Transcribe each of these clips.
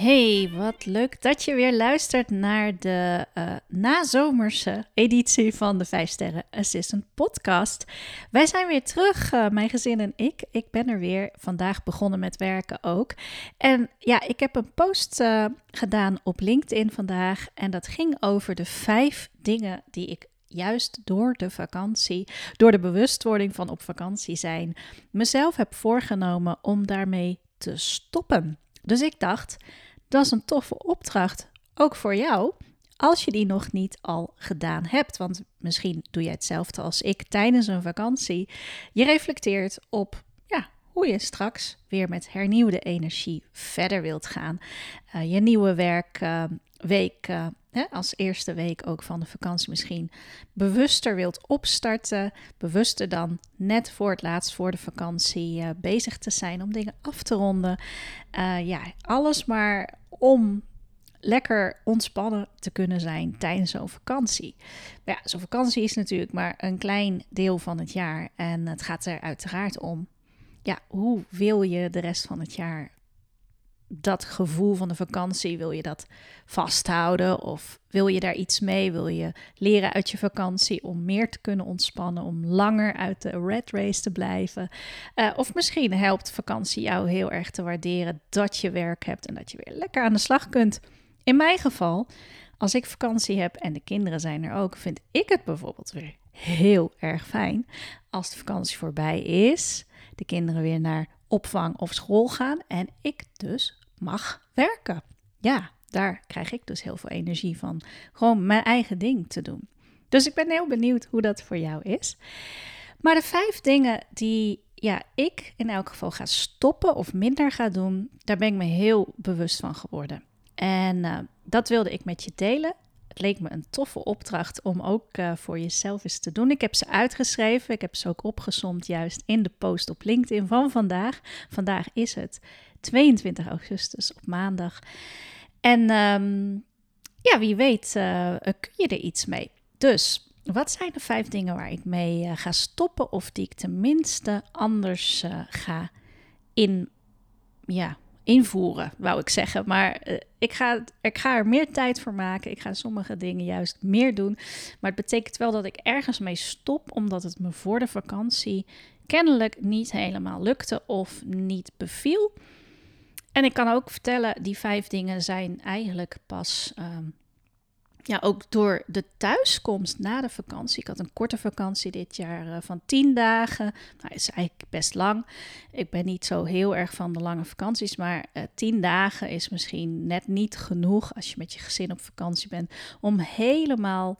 Hey, wat leuk dat je weer luistert naar de uh, nazomerse editie van de 5 Sterren Assistant Podcast. Wij zijn weer terug, uh, mijn gezin en ik. Ik ben er weer vandaag begonnen met werken ook. En ja, ik heb een post uh, gedaan op LinkedIn vandaag. En dat ging over de vijf dingen die ik juist door de vakantie, door de bewustwording van op vakantie zijn, mezelf heb voorgenomen om daarmee te stoppen. Dus ik dacht, dat is een toffe opdracht, ook voor jou, als je die nog niet al gedaan hebt. Want misschien doe jij hetzelfde als ik tijdens een vakantie. Je reflecteert op hoe je straks weer met hernieuwde energie verder wilt gaan. Uh, je nieuwe werkweek, uh, uh, als eerste week ook van de vakantie misschien, bewuster wilt opstarten. Bewuster dan net voor het laatst voor de vakantie bezig te zijn om dingen af te ronden. ja, alles maar om lekker ontspannen te kunnen zijn tijdens zo'n vakantie. Ja, zo'n vakantie is natuurlijk maar een klein deel van het jaar. En het gaat er uiteraard om, ja, hoe wil je de rest van het jaar dat gevoel van de vakantie, wil je dat vasthouden? Of wil je daar iets mee? Wil je leren uit je vakantie om meer te kunnen ontspannen, om langer uit de red race te blijven? Uh, of misschien helpt vakantie jou heel erg te waarderen dat je werk hebt en dat je weer lekker aan de slag kunt. In mijn geval, als ik vakantie heb en de kinderen zijn er ook, vind ik het bijvoorbeeld weer heel erg fijn als de vakantie voorbij is, de kinderen weer naar opvang of school gaan en ik dus mag werken. Ja, daar krijg ik dus heel veel energie van. Gewoon mijn eigen ding te doen. Dus ik ben heel benieuwd hoe dat voor jou is. Maar de vijf dingen die ja, ik in elk geval ga stoppen of minder ga doen, daar ben ik me heel bewust van geworden. En uh, dat wilde ik met je delen. Het leek me een toffe opdracht om ook uh, voor jezelf eens te doen. Ik heb ze uitgeschreven. Ik heb ze ook opgezomd juist in de post op LinkedIn van vandaag. Vandaag is het 22 augustus op maandag. En um, ja, wie weet uh, kun je er iets mee. Dus wat zijn de vijf dingen waar ik mee ga stoppen of die ik tenminste anders ga in, ja, invoeren, wou ik zeggen. Maar uh, ik, ga, ik ga er meer tijd voor maken. Ik ga sommige dingen juist meer doen. Maar het betekent wel dat ik ergens mee stop, omdat het me voor de vakantie kennelijk niet helemaal lukte of niet beviel. En ik kan ook vertellen, die vijf dingen zijn eigenlijk pas um, ja, ook door de thuiskomst na de vakantie. Ik had een korte vakantie dit jaar uh, van tien dagen. Nou, is eigenlijk best lang. Ik ben niet zo heel erg van de lange vakanties, maar uh, tien dagen is misschien net niet genoeg als je met je gezin op vakantie bent om helemaal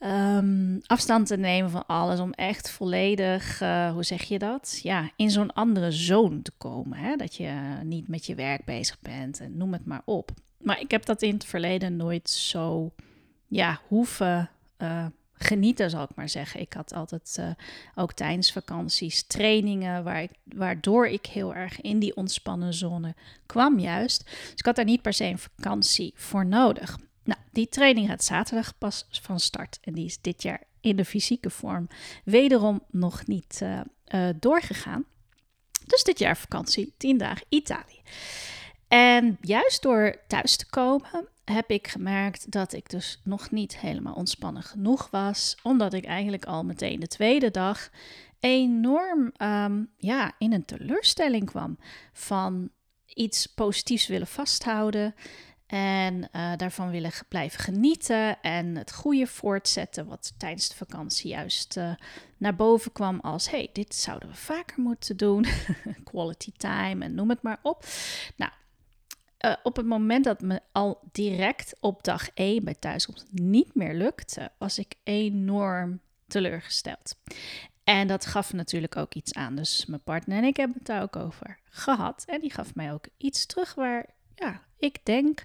um, afstand te nemen van alles. Om echt volledig, uh, hoe zeg je dat? Ja, in zo'n andere zone te komen. Hè? Dat je niet met je werk bezig bent en noem het maar op. Maar ik heb dat in het verleden nooit zo ja, hoeven uh, genieten, zal ik maar zeggen. Ik had altijd uh, ook tijdens vakanties trainingen waar ik, waardoor ik heel erg in die ontspannen zone kwam juist. Dus ik had daar niet per se een vakantie voor nodig. Nou, die training gaat zaterdag pas van start en die is dit jaar in de fysieke vorm wederom nog niet uh, doorgegaan. Dus dit jaar vakantie, 10 dagen Italië. En juist door thuis te komen heb ik gemerkt dat ik dus nog niet helemaal ontspannen genoeg was. Omdat ik eigenlijk al meteen de tweede dag enorm ehm, ja, in een teleurstelling kwam van iets positiefs willen vasthouden en uh, daarvan willen blijven genieten en het goede voortzetten, wat tijdens de vakantie juist uh, naar boven kwam als: hey, dit zouden we vaker moeten doen. Quality time en noem het maar op. Nou, uh, op het moment dat me al direct op dag 1 bij thuiskomst niet meer lukte, was ik enorm teleurgesteld. En dat gaf natuurlijk ook iets aan. Dus mijn partner en ik hebben het daar ook over gehad. En die gaf mij ook iets terug waar ja, ik denk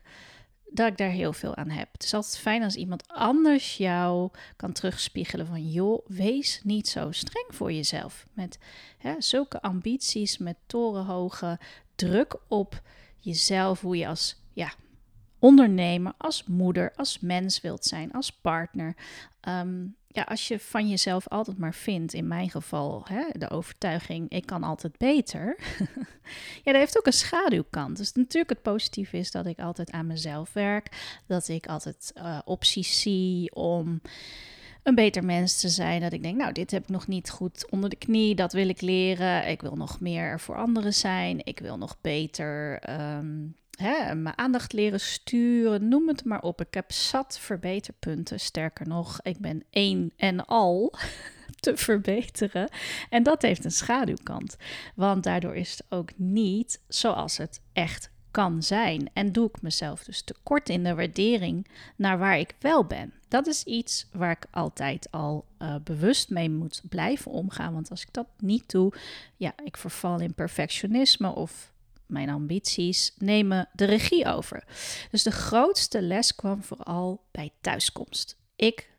dat ik daar heel veel aan heb. Het is altijd fijn als iemand anders jou kan terugspiegelen van joh, wees niet zo streng voor jezelf. Met hè, zulke ambities, met torenhoge druk op jezelf, hoe je als ja, ondernemer, als moeder, als mens wilt zijn, als partner. Ehm, ja, als je van jezelf altijd maar vindt, in mijn geval hè, de overtuiging, ik kan altijd beter. ja, dat heeft ook een schaduwkant. Dus natuurlijk het positieve is dat ik altijd aan mezelf werk, dat ik altijd uh, opties zie om een beter mens te zijn. Dat ik denk, nou, dit heb ik nog niet goed onder de knie, dat wil ik leren. Ik wil nog meer voor anderen zijn. Ik wil nog beter um, hè, mijn aandacht leren sturen, noem het maar op. Ik heb zat verbeterpunten. Sterker nog, ik ben één en al te verbeteren. En dat heeft een schaduwkant. Want daardoor is het ook niet zoals het echt kan zijn. En doe ik mezelf dus tekort in de waardering naar waar ik wel ben. Dat is iets waar ik altijd al uh, bewust mee moet blijven omgaan. Want als ik dat niet doe, ja, ik verval in perfectionisme of mijn ambities nemen de regie over. Dus de grootste les kwam vooral bij thuiskomst. Ik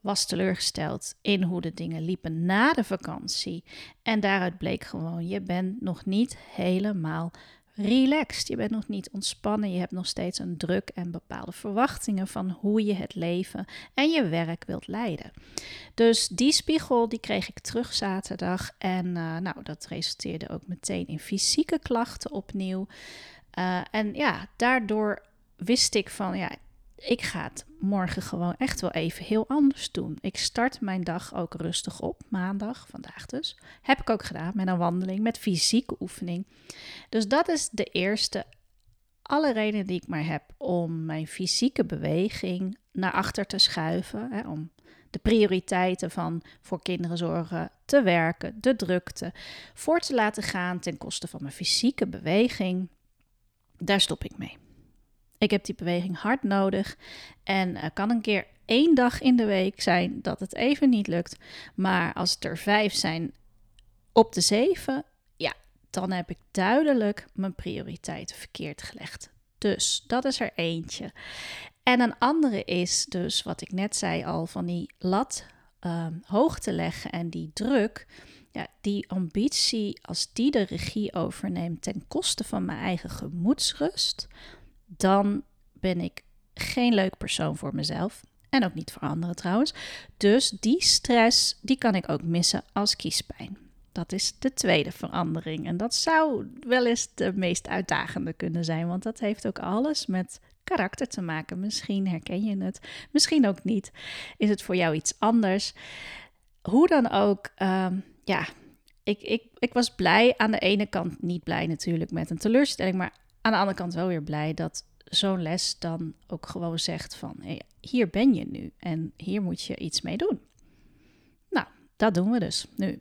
was teleurgesteld in hoe de dingen liepen na de vakantie. En daaruit bleek gewoon, je bent nog niet helemaal relaxed. Je bent nog niet ontspannen. Je hebt nog steeds een druk en bepaalde verwachtingen van hoe je het leven en je werk wilt leiden. Dus die spiegel die kreeg ik terug zaterdag. En uh, nou, dat resulteerde ook meteen in fysieke klachten opnieuw. Uh, en ja, daardoor wist ik van ja, ik ga het morgen gewoon echt wel even heel anders doen. Ik start mijn dag ook rustig op, maandag, vandaag dus. Heb ik ook gedaan met een wandeling, met fysieke oefening. Dus dat is de eerste, alle redenen die ik maar heb om mijn fysieke beweging naar achter te schuiven. Hè, om de prioriteiten van voor kinderen zorgen, te werken, de drukte, voor te laten gaan ten koste van mijn fysieke beweging. Daar stop ik mee. Ik heb die beweging hard nodig. En uh, kan een keer één dag in de week zijn dat het even niet lukt. Maar als het er vijf zijn op de zeven, ja, dan heb ik duidelijk mijn prioriteiten verkeerd gelegd. Dus dat is er eentje. En een andere is dus wat ik net zei al van die lat uh, hoog te leggen en die druk. Ja, die ambitie, als die de regie overneemt ten koste van mijn eigen gemoedsrust, dan ben ik geen leuk persoon voor mezelf. En ook niet voor anderen trouwens. Dus die stress, die kan ik ook missen als kiespijn. Dat is de tweede verandering. En dat zou wel eens de meest uitdagende kunnen zijn. Want dat heeft ook alles met karakter te maken. Misschien herken je het, misschien ook niet. Is het voor jou iets anders? Hoe dan ook, uh, ja, ik, ik, ik was blij. Aan de ene kant niet blij natuurlijk met een teleurstelling. Maar aan de andere kant wel weer blij dat zo'n les dan ook gewoon zegt van hier ben je nu en hier moet je iets mee doen. Nou, dat doen we dus nu.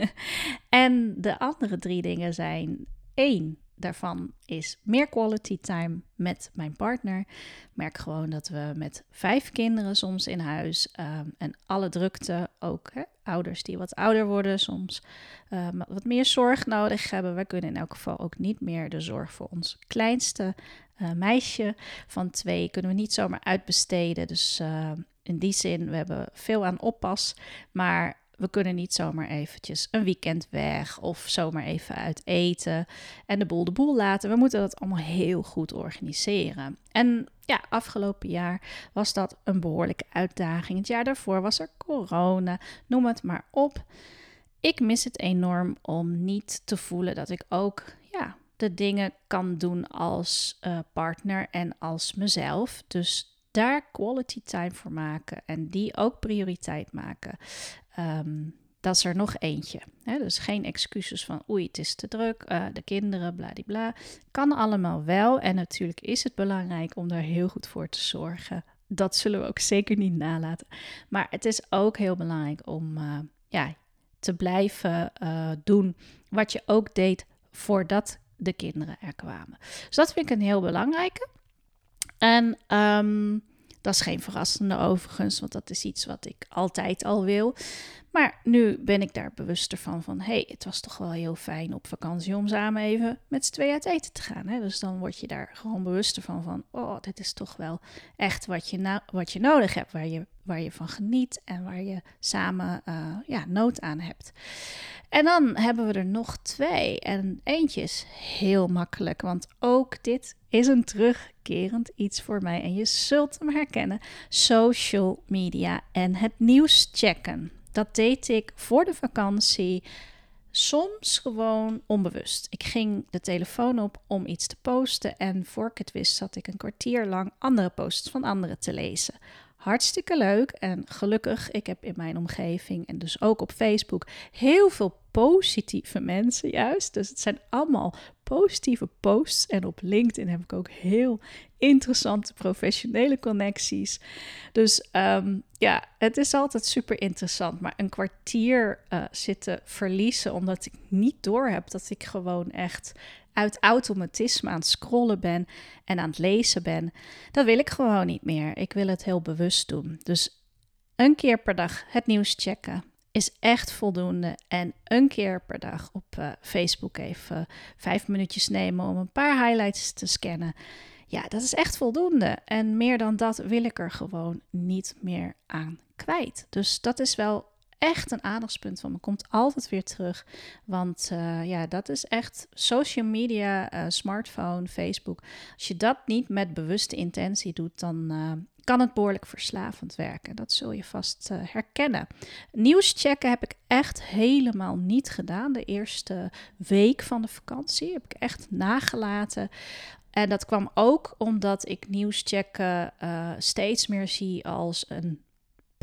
en de andere drie dingen zijn één, daarvan is meer quality time met mijn partner. Ik merk gewoon dat we met vijf kinderen soms in huis ehm, en alle drukte, ook hè, ouders die wat ouder worden, soms ehm, wat meer zorg nodig hebben. We kunnen in elk geval ook niet meer de zorg voor ons kleinste uh, meisje van twee kunnen we niet zomaar uitbesteden. Dus uh, in die zin, we hebben veel aan oppas, maar we kunnen niet zomaar eventjes een weekend weg of zomaar even uit eten en de boel de boel laten. We moeten dat allemaal heel goed organiseren. En ja, afgelopen jaar was dat een behoorlijke uitdaging. Het jaar daarvoor was er corona, noem het maar op. Ik mis het enorm om niet te voelen dat ik ook ja, de dingen kan doen als uh, partner en als mezelf. Dus daar quality time voor maken en die ook prioriteit maken. Um, dat is er nog eentje. Dus geen excuses van oei, het is te druk, uh, de kinderen, bladibla. Kan allemaal wel. En natuurlijk is het belangrijk om daar heel goed voor te zorgen. Dat zullen we ook zeker niet nalaten. Maar het is ook heel belangrijk om uh, ja, te blijven uh, doen wat je ook deed voordat de kinderen er kwamen. Dus dat vind ik een heel belangrijke. En um, dat is geen verrassende overigens, want dat is iets wat ik altijd al wil. Maar nu ben ik daar bewuster van, van hey, het was toch wel heel fijn op vakantie om samen even met z'n twee uit eten te gaan. Hè? Dus dan word je daar gewoon bewuster van, van oh, dit is toch wel echt wat je, nou, wat je nodig hebt, waar je, waar je van geniet en waar je samen uh, ja, nood aan hebt. En dan hebben we er nog twee en eentje is heel makkelijk, want ook dit is een terugkerend iets voor mij en je zult hem herkennen. Social media en het nieuws checken. Dat deed ik voor de vakantie soms gewoon onbewust. Ik ging de telefoon op om iets te posten en voor ik het wist zat ik een kwartier lang andere posts van anderen te lezen. Hartstikke leuk en gelukkig, ik heb in mijn omgeving en dus ook op Facebook heel veel positieve mensen juist. Dus het zijn allemaal positieve posts. En op LinkedIn heb ik ook heel interessante professionele connecties. Dus ehm, ja, het is altijd super interessant. Maar een kwartier uh, zitten verliezen omdat ik niet door heb dat ik gewoon echt uit automatisme aan het scrollen ben en aan het lezen ben. Dat wil ik gewoon niet meer. Ik wil het heel bewust doen. Dus een keer per dag het nieuws checken is echt voldoende. En een keer per dag op uh, Facebook even vijf minuutjes nemen om een paar highlights te scannen. Ja, dat is echt voldoende. En meer dan dat wil ik er gewoon niet meer aan kwijt. Dus dat is wel echt een aandachtspunt van me. Komt altijd weer terug. Want uh, ja, dat is echt social media, uh, smartphone, Facebook. Als je dat niet met bewuste intentie doet, dan uh, kan het behoorlijk verslavend werken. Dat zul je vast herkennen. Nieuws checken heb ik echt helemaal niet gedaan. De eerste week van de vakantie heb ik echt nagelaten. En dat kwam ook omdat ik nieuws checken steeds meer zie als een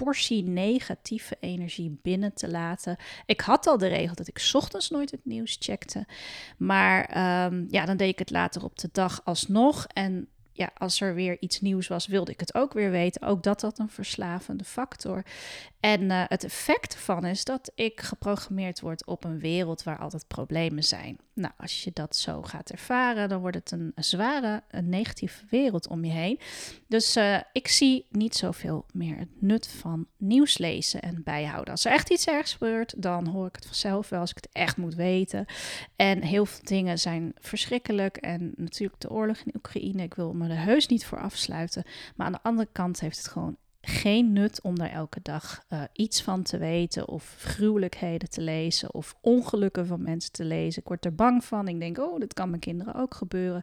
portie negatieve energie binnen te laten. Ik had al de regel dat ik ochtends nooit het nieuws checkte. Maar um, ja, dan deed ik het later op de dag alsnog. En ja, als er weer iets nieuws was, wilde ik het ook weer weten. Ook dat dat een verslavende factor. En uh, het effect ervan is dat ik geprogrammeerd word op een wereld waar altijd problemen zijn. Nou, als je dat zo gaat ervaren, dan wordt het een, zware, een negatieve wereld om je heen. Dus uh, ik zie niet zoveel meer het nut van nieuws lezen en bijhouden. Als er echt iets ergs gebeurt, dan hoor ik het vanzelf wel als ik het echt moet weten. En heel veel dingen zijn verschrikkelijk. En natuurlijk de oorlog in Oekraïne, ik wil me er heus niet voor afsluiten. Maar aan de andere kant heeft het gewoon geen nut om daar elke dag uh, iets van te weten of gruwelijkheden te lezen of ongelukken van mensen te lezen. Ik word er bang van. Ik denk, oh, dat kan mijn kinderen ook gebeuren.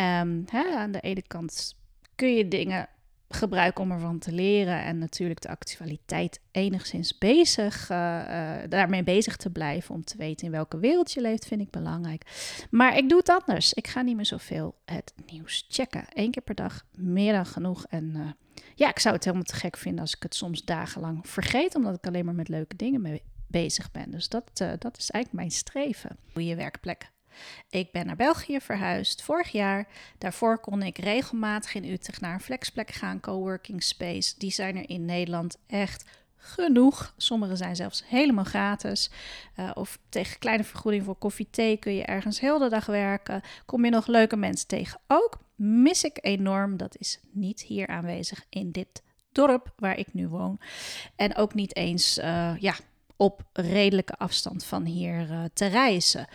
Um, hè, aan de ene kant kun je dingen gebruiken om ervan te leren en natuurlijk de actualiteit enigszins bezig, uh, uh, daarmee bezig te blijven om te weten in welke wereld je leeft, vind ik belangrijk. Maar ik doe het anders. Ik ga niet meer zoveel het nieuws checken. Eén keer per dag, meer dan genoeg. En ja, ik zou het helemaal te gek vinden als ik het soms dagenlang vergeet, omdat ik alleen maar met leuke dingen mee bezig ben. Dus dat, dat is eigenlijk mijn streven. Goede werkplek. Ik ben naar België verhuisd vorig jaar. Daarvoor kon ik regelmatig in Utrecht naar een flexplek gaan, coworking space. Die zijn er in Nederland echt genoeg. Sommige zijn zelfs helemaal gratis. Uh, of tegen kleine vergoeding voor koffie, thee kun je ergens heel de dag werken. Kom je nog leuke mensen tegen ook. Mis ik enorm. Dat is niet hier aanwezig in dit dorp waar ik nu woon. En ook niet eens uh, ja, op redelijke afstand van hier uh, te reizen.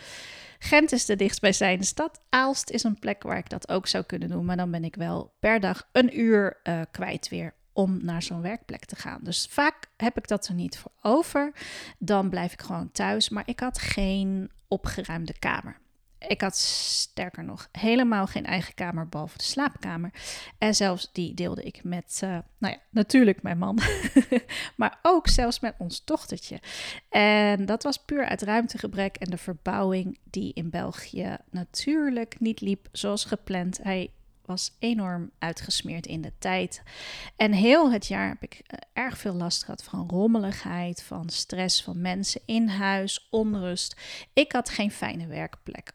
Gent is de dichtstbijzijnde stad. Aalst is een plek waar ik dat ook zou kunnen doen. Maar dan ben ik wel per dag een uur kwijt weer om naar zo'n werkplek te gaan. Dus vaak heb ik dat er niet voor over. Dan blijf ik gewoon thuis. Maar ik had geen opgeruimde kamer. Ik had sterker nog helemaal geen eigen kamer, behalve de slaapkamer. En zelfs die deelde ik met, uh, nou ja, natuurlijk mijn man, maar ook zelfs met ons dochtertje. En dat was puur uit ruimtegebrek en de verbouwing die in België natuurlijk niet liep zoals gepland. Hij was enorm uitgesmeerd in de tijd. En heel het jaar heb ik eh, erg veel last gehad van rommeligheid, van stress van mensen in huis, onrust. Ik had geen fijne werkplek.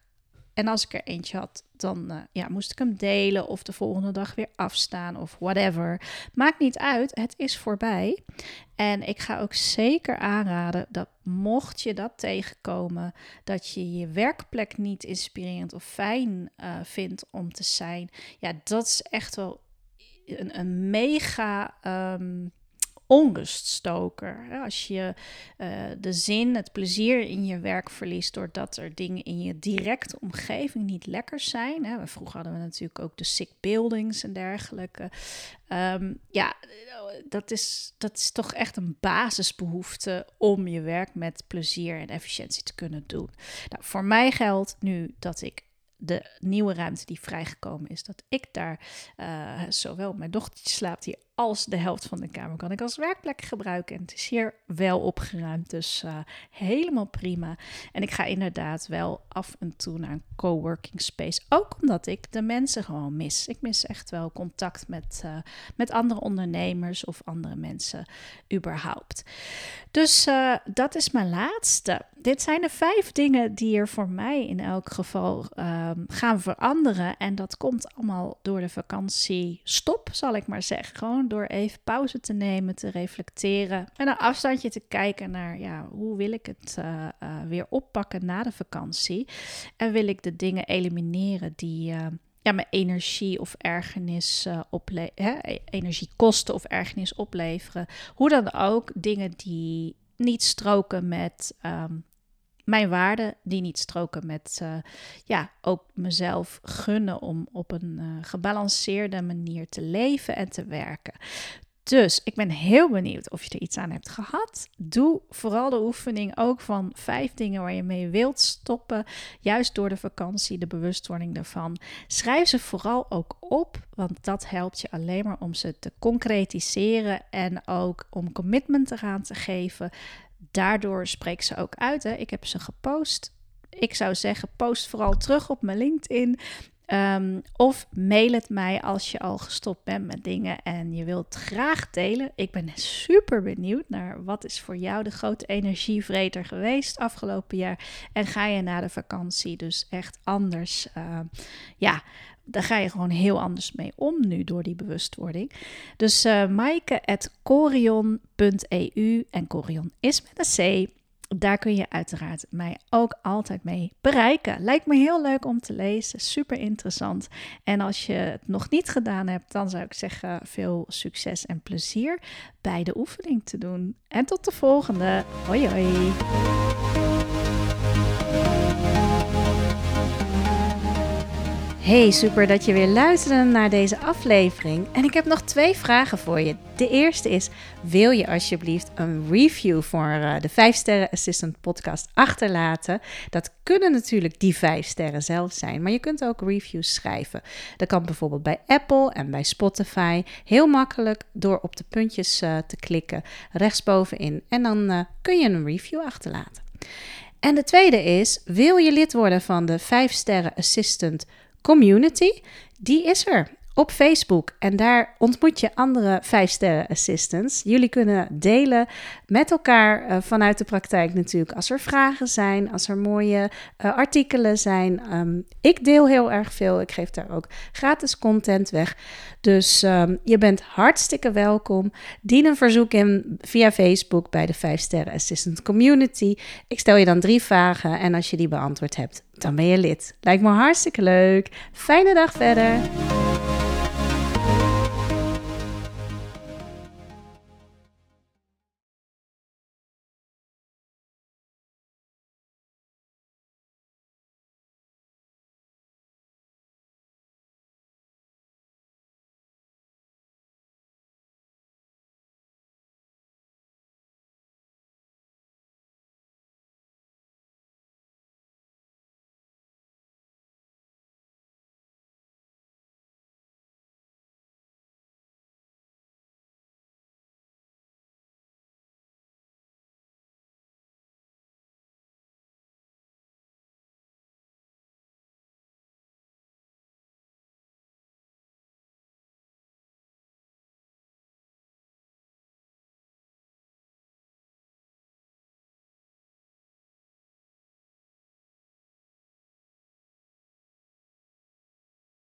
En als ik er eentje had, dan uh, ja, moest ik hem delen of de volgende dag weer afstaan of whatever. Maakt niet uit, het is voorbij. En ik ga ook zeker aanraden dat mocht je dat tegenkomen, dat je je werkplek niet inspirerend of fijn uh, vindt om te zijn, ja, dat is echt wel een, een mega. Um, onruststoker. Als je uh, de zin, het plezier in je werk verliest doordat er dingen in je directe omgeving niet lekker zijn. Hè. Vroeger hadden we natuurlijk ook de sick buildings en dergelijke. Um, ja, dat is, dat is toch echt een basisbehoefte om je werk met plezier en efficiëntie te kunnen doen. Nou, voor mij geldt nu dat ik de nieuwe ruimte die vrijgekomen is, dat ik daar uh, zowel mijn dochtertje slaapt hier als de helft van de kamer kan ik als werkplek gebruiken. En het is hier wel opgeruimd, dus uh, helemaal prima. En ik ga inderdaad wel af en toe naar een coworking space. Ook omdat ik de mensen gewoon mis. Ik mis echt wel contact met, uh, met andere ondernemers of andere mensen überhaupt. Dus uh, dat is mijn laatste. Dit zijn de vijf dingen die er voor mij in elk geval um, gaan veranderen. En dat komt allemaal door de vakantie stop, zal ik maar zeggen. Gewoon door even pauze te nemen, te reflecteren en een afstandje te kijken naar ja, hoe wil ik het uh, uh, weer oppakken na de vakantie. En wil ik de dingen elimineren die uh, ja, mijn energie of ergernis opleveren, energie kosten of ergernis opleveren. Hoe dan ook, dingen die niet stroken met um, mijn waarden, die niet stroken met uh, ja, ook mezelf gunnen om op een uh, gebalanceerde manier te leven en te werken. Dus ik ben heel benieuwd of je er iets aan hebt gehad. Doe vooral de oefening ook van vijf dingen waar je mee wilt stoppen. Juist door de vakantie, de bewustwording daarvan. Schrijf ze vooral ook op, want dat helpt je alleen maar om ze te concretiseren en ook om commitment eraan te geven. Daardoor spreek ze ook uit. Hè. Ik heb ze gepost. Ik zou zeggen, post vooral terug op mijn LinkedIn. Um, of mail het mij als je al gestopt bent met dingen en je wilt graag delen. Ik ben super benieuwd naar wat is voor jou de grote energievreter geweest afgelopen jaar. En ga je na de vakantie dus echt anders, uh, ja, daar ga je gewoon heel anders mee om nu door die bewustwording. Dus uh, maaike.corion.eu en Corion is met een C. Daar kun je uiteraard mij ook altijd mee bereiken. Lijkt me heel leuk om te lezen, super interessant. En als je het nog niet gedaan hebt, dan zou ik zeggen veel succes en plezier bij de oefening te doen. En tot de volgende. Hoi hoi. Hey, super dat je weer luisterde naar deze aflevering. En ik heb nog twee vragen voor je. De eerste is: wil je alsjeblieft een review voor uh, de 5 Sterren Assistant podcast achterlaten? Dat kunnen natuurlijk die 5 sterren zelf zijn, maar je kunt ook reviews schrijven. Dat kan bijvoorbeeld bij Apple en bij Spotify. Heel makkelijk door op de puntjes uh, te klikken rechtsbovenin en dan uh, kun je een review achterlaten. En de tweede is: wil je lid worden van de 5 Sterren Assistant community, die is er op Facebook. En daar ontmoet je andere 5 sterren assistants. Jullie kunnen delen met elkaar uh, vanuit de praktijk natuurlijk. Als er vragen zijn, als er mooie uh, artikelen zijn. Um, ik deel heel erg veel. Ik geef daar ook gratis content weg. Dus um, je bent hartstikke welkom. Dien een verzoek in via Facebook bij de 5 sterren assistant community. Ik stel je dan drie vragen en als je die beantwoord hebt, dan ben je lid. Lijkt me hartstikke leuk. Fijne dag verder.